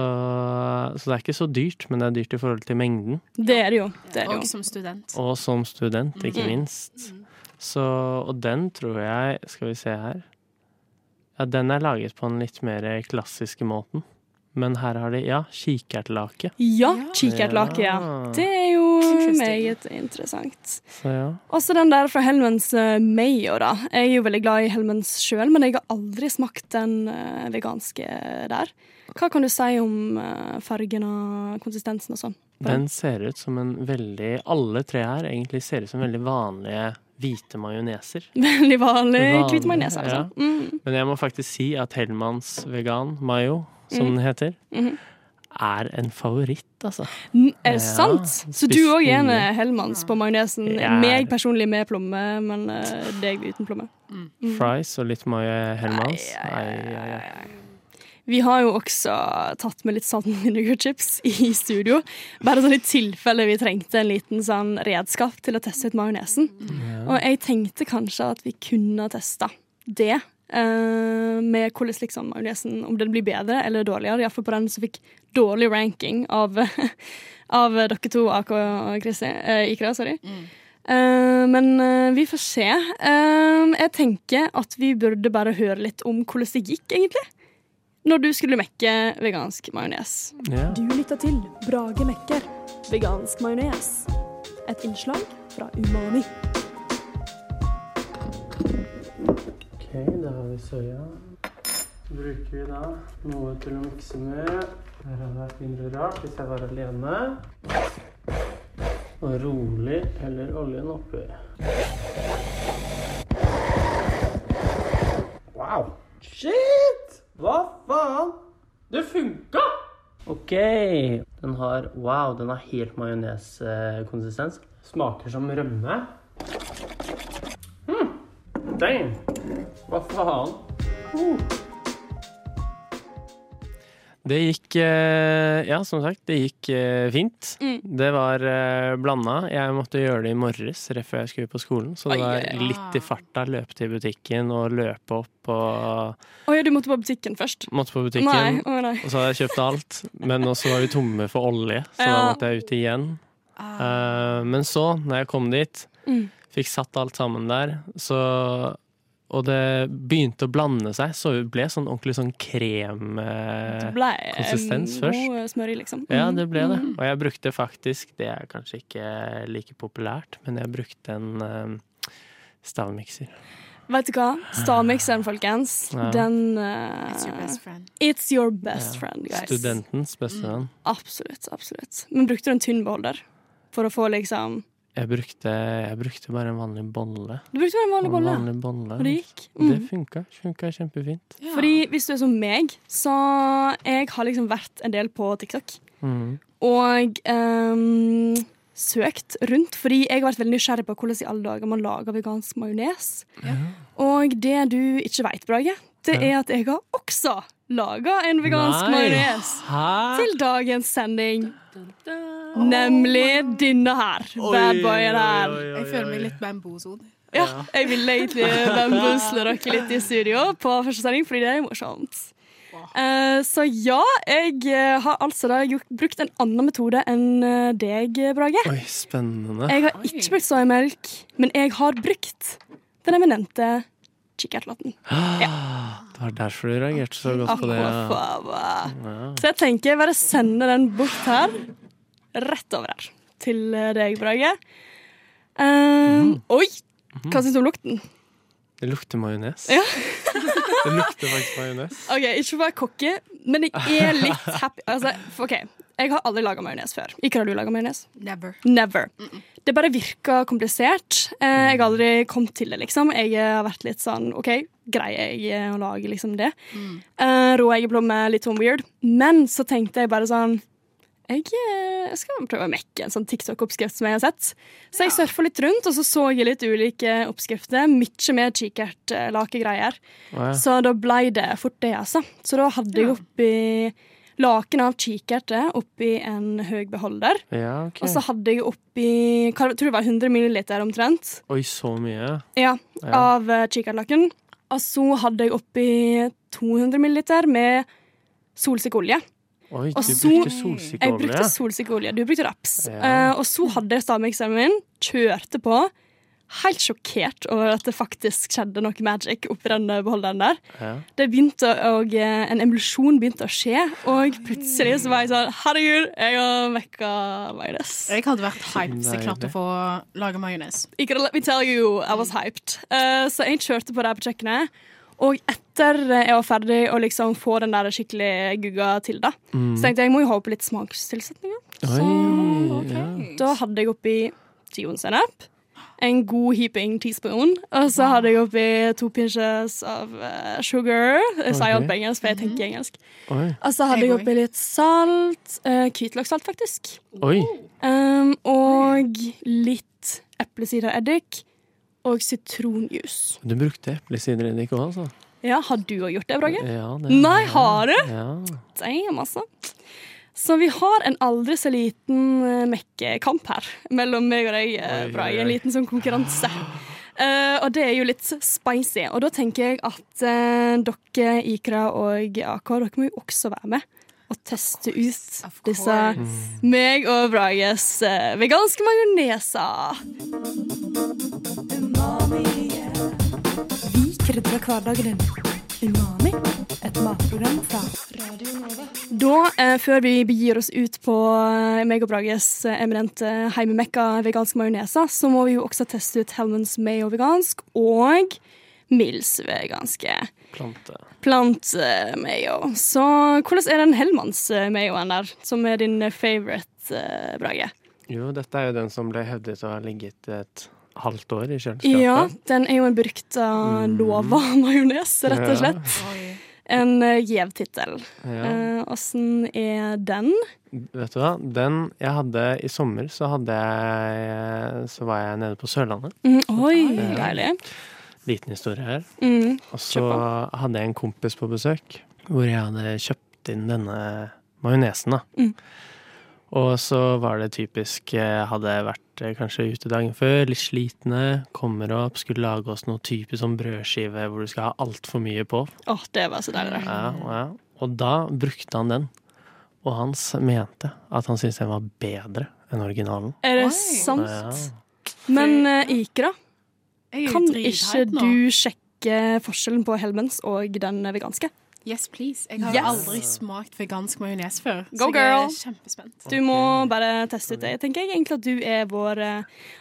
så det er ikke så dyrt, men det er dyrt i forhold til mengden. Det er det jo. Det er det Og som student. Og som student, ikke Mm. minst. Så, og den tror jeg Skal vi se her. Ja, den er laget på den litt mer klassiske måten. Men her har de ja, kikertlake. Ja, kikertlake, ja. Det er jo meget interessant. Så ja. Også den der fra Helmens uh, Mayo, da. Jeg er jo veldig glad i Helmens sjøl, men jeg har aldri smakt den eh, veganske der. Hva kan du si om eh, fargen og konsistensen og sånn? Den ser ut som en veldig Alle tre her egentlig ser ut som veldig vanlige hvite majoneser. Veldig vanlig hvit majones, altså. Mm. Men jeg må faktisk si at Hellmanns vegan mayo, som Mm. den heter, Mhm. er en favoritt, altså. N Er det Ja, sant? Så du òg er en eh, på majonesen? Meg personlig med plomme, men eh, deg uten plomme. Mm. Fries og litt mayo Hellmanns. Nei, ai, ai. Vi har jo også tatt med litt sånn vinegarchips i studio. Bare sånn i tilfelle vi trengte en liten sånn redskap til å teste ut majonesen. Og jeg tenkte kanskje at vi kunne testa det. eh, med hvordan liksom majonesen Om den blir bedre eller dårligere. Iallfall på den som fikk dårlig ranking av, av dere to, AK og Kristin, eh, Ikra. Sorry. Eh, men uh, vi får se. Uh, jeg tenker at vi burde bare høre litt om hvordan det gikk, egentlig. Når du skulle mekke vegansk majones. Yeah. Du lytta til Brage mekker vegansk majones. Et innslag fra Umami. Ok, da har vi soya. Bruker vi da noe til å mikse med. Her hadde det vært mindre rart hvis jeg var alene. Og rolig heller oljen oppi. Wow! Shit! Hva faen? Det funka! Ok. Den har Wow, den har helt majoneskonsistens. Smaker som rømme. Mm. Dang! Hva faen? Uh. Det gikk eh, Ja, som sagt, det gikk eh, fint. Mm. Det var uh, blanda. Jeg måtte gjøre det i morges, rett før jeg skulle på skolen. Så det var litt i farta. Løpe til butikken og løpe opp og Å ja, du måtte på butikken først? Måtte på butikken. Nei. Oh, nei. Og så hadde jeg kjøpt alt, men også var vi tomme for olje, så da måtte jeg ut igjen. Ah. Eh, men så, når jeg kom dit, Mm. fikk satt alt sammen der, så Og det begynte å blande seg, så det ble sånn ordentlig sånn kremkonsistens eh, Det ble noe god smør i, liksom. ja, Mm. det ble det. Mm. Og jeg brukte faktisk, det er kanskje ikke like populært, men jeg brukte en eh, stavmikser. Vet du hva? Stavmikseren, folkens, Ja. den uh, It's your best friend. It's your best Ja. friend, guys. Studentens beste venn. Absolutt. absolutt. Men brukte du en tynn beholder? For å få liksom Jeg brukte, jeg brukte bare en vanlig bolle. Du brukte bare en vanlig bolle. En vanlig bolle. Og det gikk? Det Mm. funka. Funka kjempefint. Ja. Fordi hvis du er som meg, så jeg har liksom vært en del på TikTok. Mm. Og um, søkt rundt, fordi jeg har vært veldig nysgjerrig på hvordan i alle dager man lager vegansk majones. Og det du ikke veit, Brage, det er at jeg har også laga en vegansk majones til dagens sending. Nemlig denne her. Badboyen her. Jeg føler meg litt bambosod. Ja, jeg ville egentlig bambusle dere litt i studio på første sending, fordi det er morsomt. Eh, så ja, jeg eh, har altså da brukt en annen metode enn eh, deg, Brage. Oi, spennende. Jeg har ikke brukt soyamelk, men jeg har brukt den eminente kikkertlatten. Det var derfor du reagerte så godt på det. Ja. Ja. Så jeg tenker bare sender den bort her. Rett over her. Til eh, deg, Brage. Um, mm. Oi! Hva syns du om lukten? Det lukter majones. Ja. Det lukter faktisk majones. Ok, Ikke for å være cocky, men jeg er litt happy. Altså, OK, Jeg har aldri laga majones før. Ikke har du laga majones? Never. Never. Det bare virka komplisert. Eh, jeg har aldri kommet til det, liksom. Jeg har vært litt sånn OK, greier jeg å lage liksom det? Mm. rå egeplomme, litt sånn weird. Men så tenkte jeg bare sånn jeg jeg skal prøve å mekke en sånn TikTok-oppskrift som jeg har sett. Så jeg surfa litt rundt, og så så jeg litt ulike oppskrifter. Mye mer kikertlakegreier. Oh, ja. Så da ble det fort det, altså. Så da hadde jeg oppi laken av kikerter oppi en høy beholder. ja, okay. Og så hadde jeg oppi hva, tror det var 100 milliliter omtrent Oi, så mye. ja, Ja. av kikertlaken. Og så hadde jeg oppi 200 milliliter med solsikkeolje. Oi, Og du så- brukte Jeg brukte solsikkeolje. Du brukte raps. Ja. Uh, og så hadde jeg stavmikseren min, kjørte på. Helt sjokkert over at det faktisk skjedde noe magic oppi den beholderen der. Ja. Det begynte å, og eh, En emulsjon begynte å skje, og plutselig så var jeg sånn Herregud, jeg har mekka majones. Jeg hadde vært hyped hvis jeg klarte å få lage majones. Let me tell you, I was hyped. Uh, så jeg kjørte på det her på kjøkkenet. Og etter jeg var ferdig å liksom få den der skikkelig gugga til, da, så tenkte jeg jeg må jo ha oppi litt smakstilsetninger. Oi, ja. Da hadde jeg oppi tionsenep, en god heaping teaspoon, og så hadde jeg oppi to pinches av uh, sugar. Jeg sier alt på engelsk, for jeg tenker engelsk. Oi. Og så hadde Jeg oppi litt salt. Uh, Hvitløkssalt, faktisk. Oi. Um, og litt eplesidereddik og sitronjuice. Du brukte eplesidereddik òg, altså? Ja, har du òg gjort det, Brage? Ja, det Nei, har du? Ja. Damn, altså. Så vi har en aldri så liten uh, mekkekamp her mellom meg og deg, eh, Brage. En liten sånn konkurranse. Uh, og det er jo litt spicy. Og da tenker jeg at uh, dere, Ikra og AK, dere må jo også være med og teste ut disse meg og Brages uh, veganske majoneser. Vi krydrer hverdagen din. Umami, et matprogram fra Radio Nova. Da, eh, før vi begir oss ut på eh, meg og Brages eh, eminente heimemekka veganske majonesa, så må vi jo også teste ut Helmans Mayo vegansk og Mills veganske Plante. Plantemayo. Så hvordan er den Hellmanns-mayoen der, som er din favorite, eh, Brage? Jo, dette er jo den som ble hevdet å ha ligget et halvt år i kjøleskapet. Ja, den er jo en berykta Mm. lova majones, rett og slett. Ja. En uh, gjev tittel. Ja. Eh, er den? Vet du hva? Den jeg hadde i sommer, så hadde jeg Så var jeg nede på Sørlandet. Mm, oi, Ja. Liten historie her. Mm. Og så hadde jeg en kompis på besøk hvor jeg hadde kjøpt inn denne majonesen, da. Mm. Og så var det typisk Jeg hadde vært eh, kanskje ute dagen før, litt slitne, kommer opp, skulle lage oss noe typisk sånn brødskive hvor du skal ha altfor mye på. Åh, det var så deilig. Ja, ja. Og da brukte han den. Og han mente at han syntes den var bedre enn originalen. Er det Oi. sant? Ja. Men uh, Ikra, Jeg er jo kan ikke du sjekke forskjellen på Hellmans og den veganske? Yes, please. Jeg har Yes. aldri smakt vegansk majones før. Go, så jeg girl. er kjempespent. Du må bare teste ut det. Jeg tenker egentlig at du er vår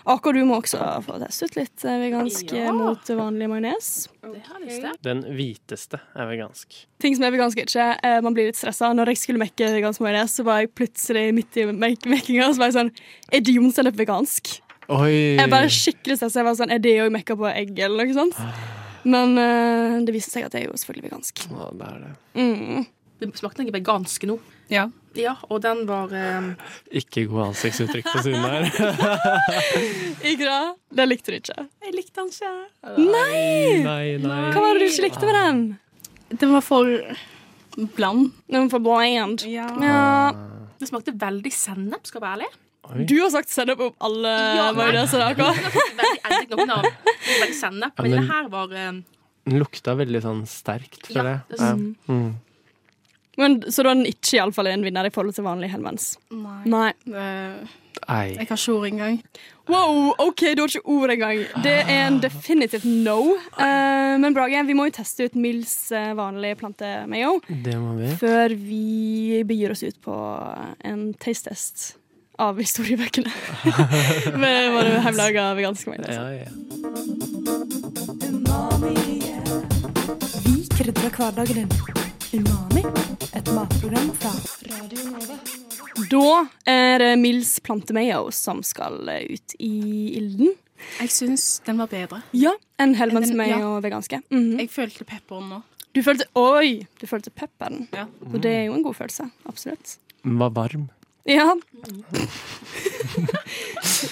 Aker, du må også få teste ut litt eh, vegansk eh, Ja. mot vanlig majones. Til. Den hviteste er vegansk. Ting som er vegansk, er ikke eh, Man blir litt stressa. Når jeg skulle mekke vegansk majones, så var jeg plutselig midt i mek- mekkinga og så var jeg sånn Er dionsennep vegansk? Oi! Jeg bare skikkelig stressa. Jeg var sånn Er det òg mekka på egg, eller noe sånt? Men uh, det viste seg at jeg er jo selvfølgelig vegansk. Ja, det er det. Mm. Det smakte noe vegansk nå. Ja. Ja, og den var um... Ikke gode ansiktsuttrykk på siden her. Ikke da? Det likte du ikke. Jeg likte den ikke. Nei! Nei, nei. Hva var det du ikke likte med den? Den var for bland. Den var for bland. Ja. Ja. Det smakte veldig sennep, skal jeg være ærlig. Oi. Du har sagt sennep om alle Ja, nei. majoneser. Noen av veldig sennep. Men det her var eh, Den lukta veldig sånn sterkt, Ja, føler jeg. det Ja. Mm. Men, så da er den ikke iallfall en vinner i forhold til vanlig helmens Nei. Nei. Eh, Jeg har ikke ord engang. Wow, OK, du har ikke ord engang. Det er en definitive no. Uh, men Brage, vi må jo teste ut Mills vanlige plantemayo Det må vi. før vi begir oss ut på en taste-test av historiebøkene. Med våre hjemmelaga veganske majoneser. Ja, ja. Vi krydrer hverdagen din. Umami, et matprogram fra Radio Nova. Da er det Mills plantemayo som skal ut i ilden. Jeg syns den var bedre. Ja, en Hellmans Den- mayo veganske. -hmm. Jeg følte pepperen nå. Du følte Oi! Du følte pepperen. Ja. Og det er jo en god følelse. Absolutt. Den var varm. Ja.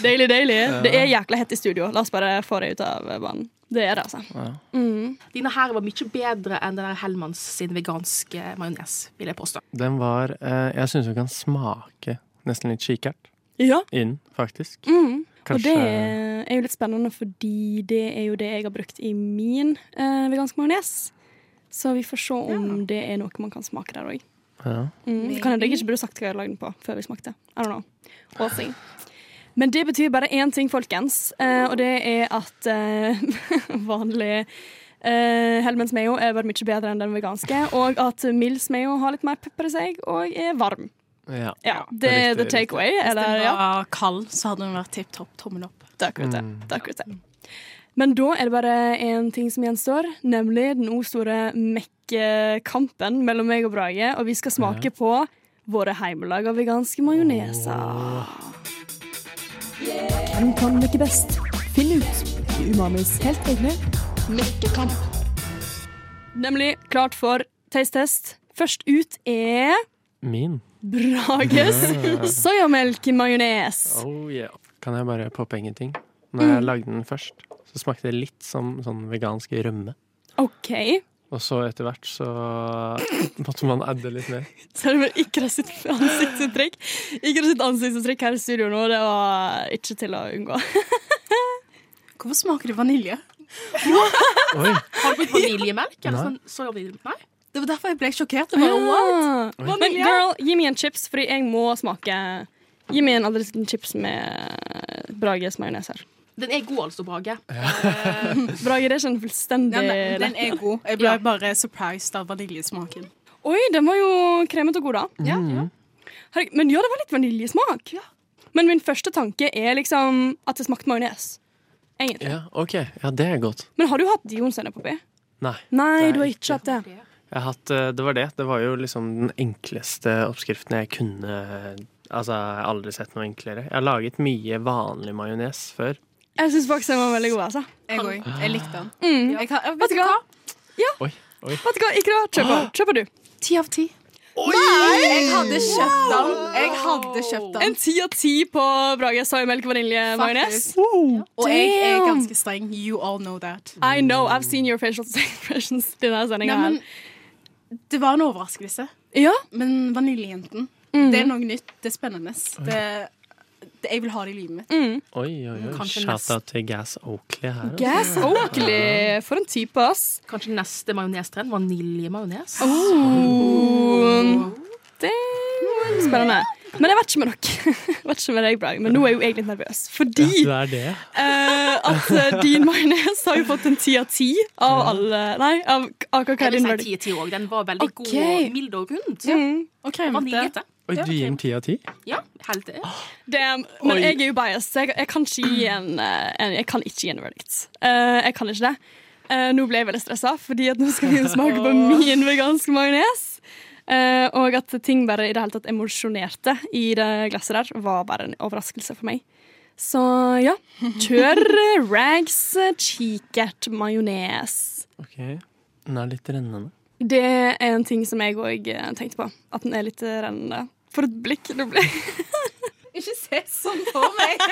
deilig, deilig. Det er jækla hett i studio. La oss bare få det ut av banen. Det er det, altså. Ja. Mm. Dine her var mye bedre enn den Hellmanns sin veganske majones, vil jeg påstå. Den var eh, Jeg syns hun kan smake nesten litt kikert Ja. inn, faktisk. Mm. Og det er jo litt spennende, fordi det er jo det jeg har brukt i min eh, veganske majones. Så vi får se om det er noe man kan smake der òg. Ja. Mm. Kan hende jeg ikke burde sagt hva jeg lagde den på før vi smakte. I don't know. We'll. Men det betyr bare én ting, folkens, eh, og det er at eh, vanlig uh, Helmens mayo er bare mye bedre enn den veganske, og at Mills mayo har litt mer pepper i seg og er varm. ja. Ja, Det er the takeaway. Hvis den den ja, var kald, så hadde den vært tipp topp. Tommel opp. Takk, det. Mm. Takk, det. Men da er det bare én ting som gjenstår, nemlig den o store mekkekampen mellom meg og Brage, og vi skal smake på våre hjemmelaga veganske majoneser. Hvem kan mekke best? Finn ut i Umamis helt egne mekkekamp. Nemlig klart for taste-test. Først ut er Min. Brages soyamelk-majones. Oh yeah. Kan jeg bare påpenge en ting? Når jeg lagde den først, så smakte det litt som sånn vegansk rømme. OK. Og så etter hvert så måtte man adde litt mer. Selv om Ikra sitt ansiktsuttrykk. Ikra sitt ansiktsuttrykk her i studio nå, det var ikke til å unngå. Hvorfor smaker det vanilje? Oi! Har du brukt vaniljemelk? Eller Nei. sånn? Nei? Det var derfor jeg ble sjokkert. Jeg bare, what? Ah. Men girl, gi meg en chips, fordi jeg må smake. Gi meg en aldri liten chips med Brages majones her. Den er god, altså, Brage. Brage, det er ikke en fullstendig Ja, men, den er god. Jeg ble Ja. bare surprised av vaniljesmaken. Oi, den var jo kremete og god, da. Ja, ja. Herregud, men ja, det var litt vaniljesmak. Men min første tanke er liksom at det smakte majones. Egentlig. Ja, OK. Ja, det er godt. Men har du hatt dionsennep oppi? Nei. Nei, du har ikke. hatt det. Jeg har hatt, eh, det var det. Det var jo liksom den enkleste oppskriften jeg kunne Altså, jeg har aldri sett noe enklere. Jeg har laget mye vanlig majones før. Jeg syns den var veldig god, altså. Jeg òg. Jeg likte den. Mm. Jeg kan, jeg, Vet du hva? Oi, oi. Vet du hva, Ikke noe. Kjøper, kjøper du. Ti av ti. Jeg hadde kjøpt den. Jeg hadde kjøpt En den. ti av ti på Brage soyamelk vanilje-majones. Faktisk. Og jeg er ganske streng. You all know that. I know, I've seen your facial expressions i denne sendinga Nei, det var en overraskelse. Ja, Men vaniljejenten, Mm. det er noe nytt. Det er spennende. Det, jeg vil ha det i livet mitt. mm. Oi, oi, oi. Shout-out til Gas Oakley her. Også. Gas Oakley. For en type, ass. Kanskje neste majonestrend? Vaniljemajones? Oh. Det er spennende. Men jeg vet ikke med dere. Jeg vet ikke med deg, Brage, men nå er jeg jo egentlig litt nervøs. Fordi ja, det det? Uh, at eh, din majones har jo fått en ti av ti av alle Nei, av, er si av. Den var veldig okay. god, mild og rund. Mm. Kremete. Vaniljete. Oi, du gir den ti av ti? Ja, helt det. det Men Oi. jeg er jo biased, så jeg, jeg kan ikke gi en, eh, en Jeg kan ikke gi en verdict. Uh, jeg kan ikke det. Uh, nå ble jeg veldig stressa, fordi at nå skal vi smake på min veganske majones. Uh, og at ting bare i det hele tatt emosjonerte i det glasset der, var bare en overraskelse for meg. Så ja, kjør Rags kikert majones. Ok. Den er litt rennende. Det er en ting som jeg òg tenkte på. At den er litt eh, rennende. For et blikk det ble. Ikke se sånn på meg.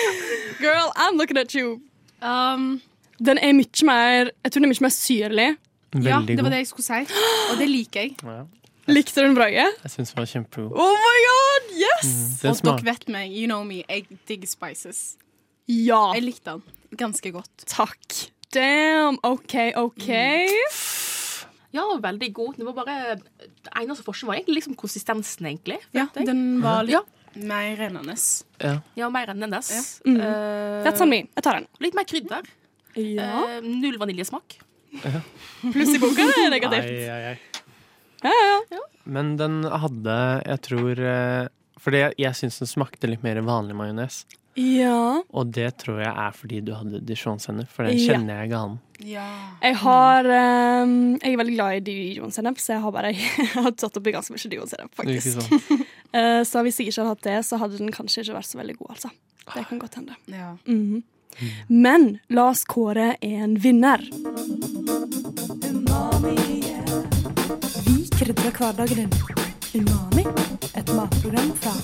Girl, I'm looking at you. Um, Den er mye mer Jeg tror den er mye mer syrlig. Veldig ja, det var det jeg skulle si. Og det liker jeg. Ja, Likte du den, Brage? jeg syns den var kjempegod. Oh my god, yes! Mm, Og dere vet meg, you know me, jeg digger spices. Ja, Jeg likte den ganske godt. takk. Damn, OK, OK. Ja, veldig god. Det var bare Det eneste forskjellen var egentlig liksom konsistensen, egentlig. Ja, jeg. den var litt Ja. mer rennende. Ja. Ja, mer enn hennes. Mm. Eh, That's on me. Jeg tar den. litt mer krydder. Ja. Uh, null vaniljesmak. Pluss i boka er negativt. ai, ai. Ja, ja, ja. Men den hadde, jeg tror eh, Fordi jeg, jeg syns den smakte litt mer vanlig majones. Ja. Og det tror jeg er fordi du hadde dijon-sennep, for den Ja. kjenner jeg ganen. Ja. Jeg har um, Jeg er veldig glad i dijonsennep, så jeg har bare jeg har tatt oppi ganske mye dijonsennep, faktisk. Sånn. uh, så hvis jeg ikke hadde hatt det, så hadde den kanskje ikke vært så veldig god, altså. Det kan godt hende. ja. Mhm. Men la oss kåre en vinner. Vi krydrer hverdagen din. Umami, et matprogram fra.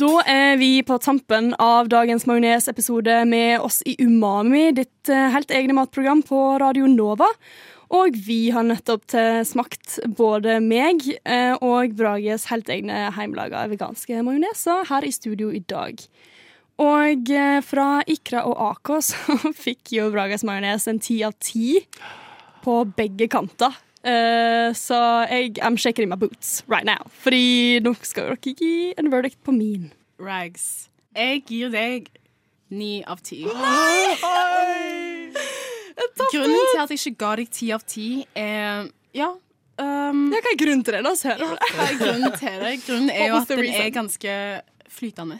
Da er vi på tampen av dagens majonesepisode med oss i Umami, ditt eh, helt egne matprogram på Radio Nova. Og vi har nettopp til smakt både meg eh, og Brages helt egne heimelaga veganske majoneser her i studio i dag. Og eh, fra Ikra og Akos fikk jo Bragas majones en ti av ti på begge kanter. Eh, så jeg I'm shaking in my boots right now. Fordi nå skal dere gi en verdict på min. Rags. Jeg gir deg ni av ti. Grunnen til at jeg ikke ga deg ti av ti, er Ja. Um, Ja, hva er grunnen til det? La oss høre. det. hva er grunnen til det? Grunnen er jo at den reason? er ganske flytende.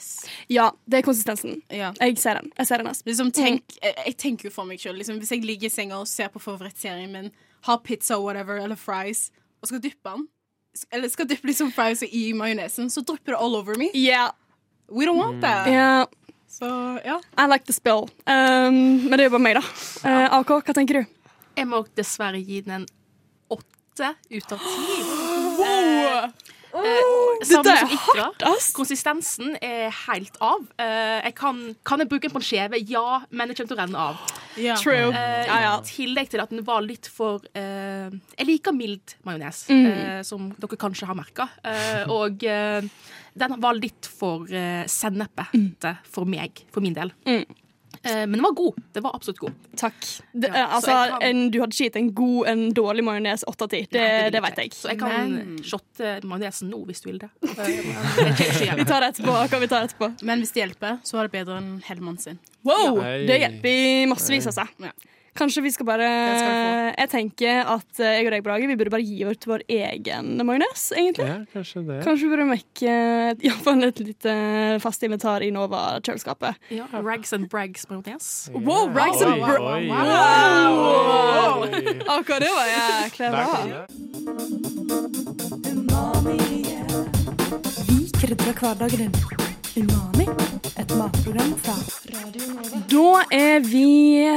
Ja, det er konsistensen. Ja. Jeg ser den. Jeg ser den. Liksom, tenk, jeg, jeg tenker jo for meg sjøl. Liksom, hvis jeg ligger i senga og ser på favorittserien min, har pizza whatever, eller fries, og skal dyppe den Eller skal dyppe liksom fries i majonesen, så drypper det all over me. Yeah, We don't want that. yeah, Så ja. I like the spill. Um, men det er jo bare meg, da. Uh, AK, hva tenker du? Jeg må dessverre gi den en åtte ut av ti. Wow. Eh, Dette er hardt, ass! Konsistensen er helt av. Eh, jeg kan, kan jeg bruke den på en skjeve? Ja, men det kommer til å renne av. ja. True. Eh, Ja, ja. I tillegg til at den var litt for eh, Jeg liker mild majones, Mm. eh, som dere kanskje har merka. Eh, og eh, den var litt for uh, sennepete for meg, for min del. Mm. Eh, men den var god. Det var absolutt god. Takk. Det, Ja, eh, altså, kan- en, du hadde ikke gitt en god, en dårlig majones åtte av ti. Det, det vet jeg. Så jeg kan Men- shotte majonesen nå, hvis du vil det. Eh, kan Vi tar det etterpå. Hva vi tar etterpå. Men hvis det hjelper, så var det bedre enn Hellmann sin. Wow, Ja. Det hjelper i massevis, altså. Ja. Kanskje vi skal bare skal Jeg tenker at jeg og deg, Brage, vi burde bare gi vårt vår egen majones, egentlig. Ja, kanskje det. Kanskje vi burde mekke iallfall et lite fast inventar i Nova-kjøleskapet. Ja, Rags and Brags majones. Wow, rags and Oi, bra- oi, Wow! oi. Akkurat det var jækla bra. Vi krydrer hverdagen din. Umami, et matprogram fra Radio Nova. Da er vi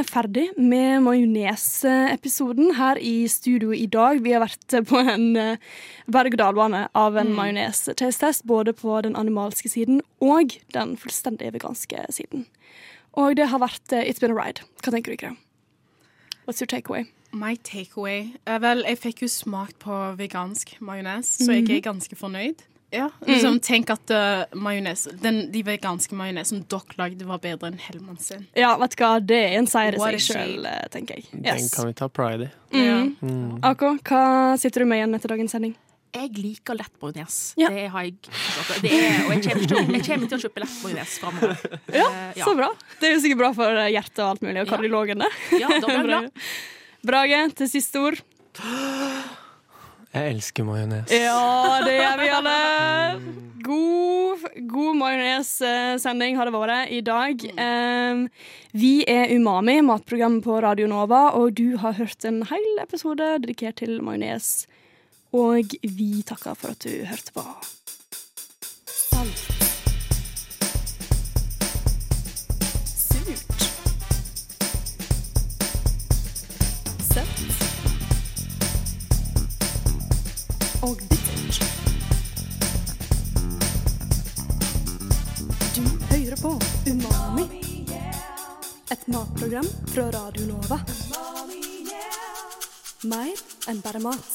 ferdig med majonesepisoden her i studio i dag. Vi har vært på en eh, berg-og-dal-bane av en majones-taste-test, både på den animalske siden og den fullstendig veganske siden. Og det har vært eh, It's been a ride. Hva tenker du, Ikra? What's your takeaway? My takeaway er vel Jeg fikk jo smakt på vegansk majones, så jeg er ganske fornøyd. Ja, liksom Tenk at uh, majones den, De veganske majonesen dere lagde, var bedre enn Hellmann sin. Ja, vet du hva, det er en seier i seg sjøl, tenker jeg. Den kan vi ta pride i. Mm. Mm. AK, hva sitter du med igjen etter dagens sending? jeg liker lett majones. Ja. Det har jeg. Det er, og jeg kommer, til, jeg kommer til å kjøpe lett majones framover. Ja, Eh, så bra. Det er jo sikkert bra for hjertet og alt mulig, og Ja. kardiologene. Ja, da blir. Brage, til siste ord. Jeg elsker majones. Ja, det gjør vi alle. God, god majonessending har det vært i dag. Um, vi er Umami, matprogrammet på Radio Nova, og du har hørt en hel episode dedikert til majones. Og vi takker for at du hørte på. Og bittert. Du hører på Umami. Et matprogram fra Radio Nova. Mer enn bare mat.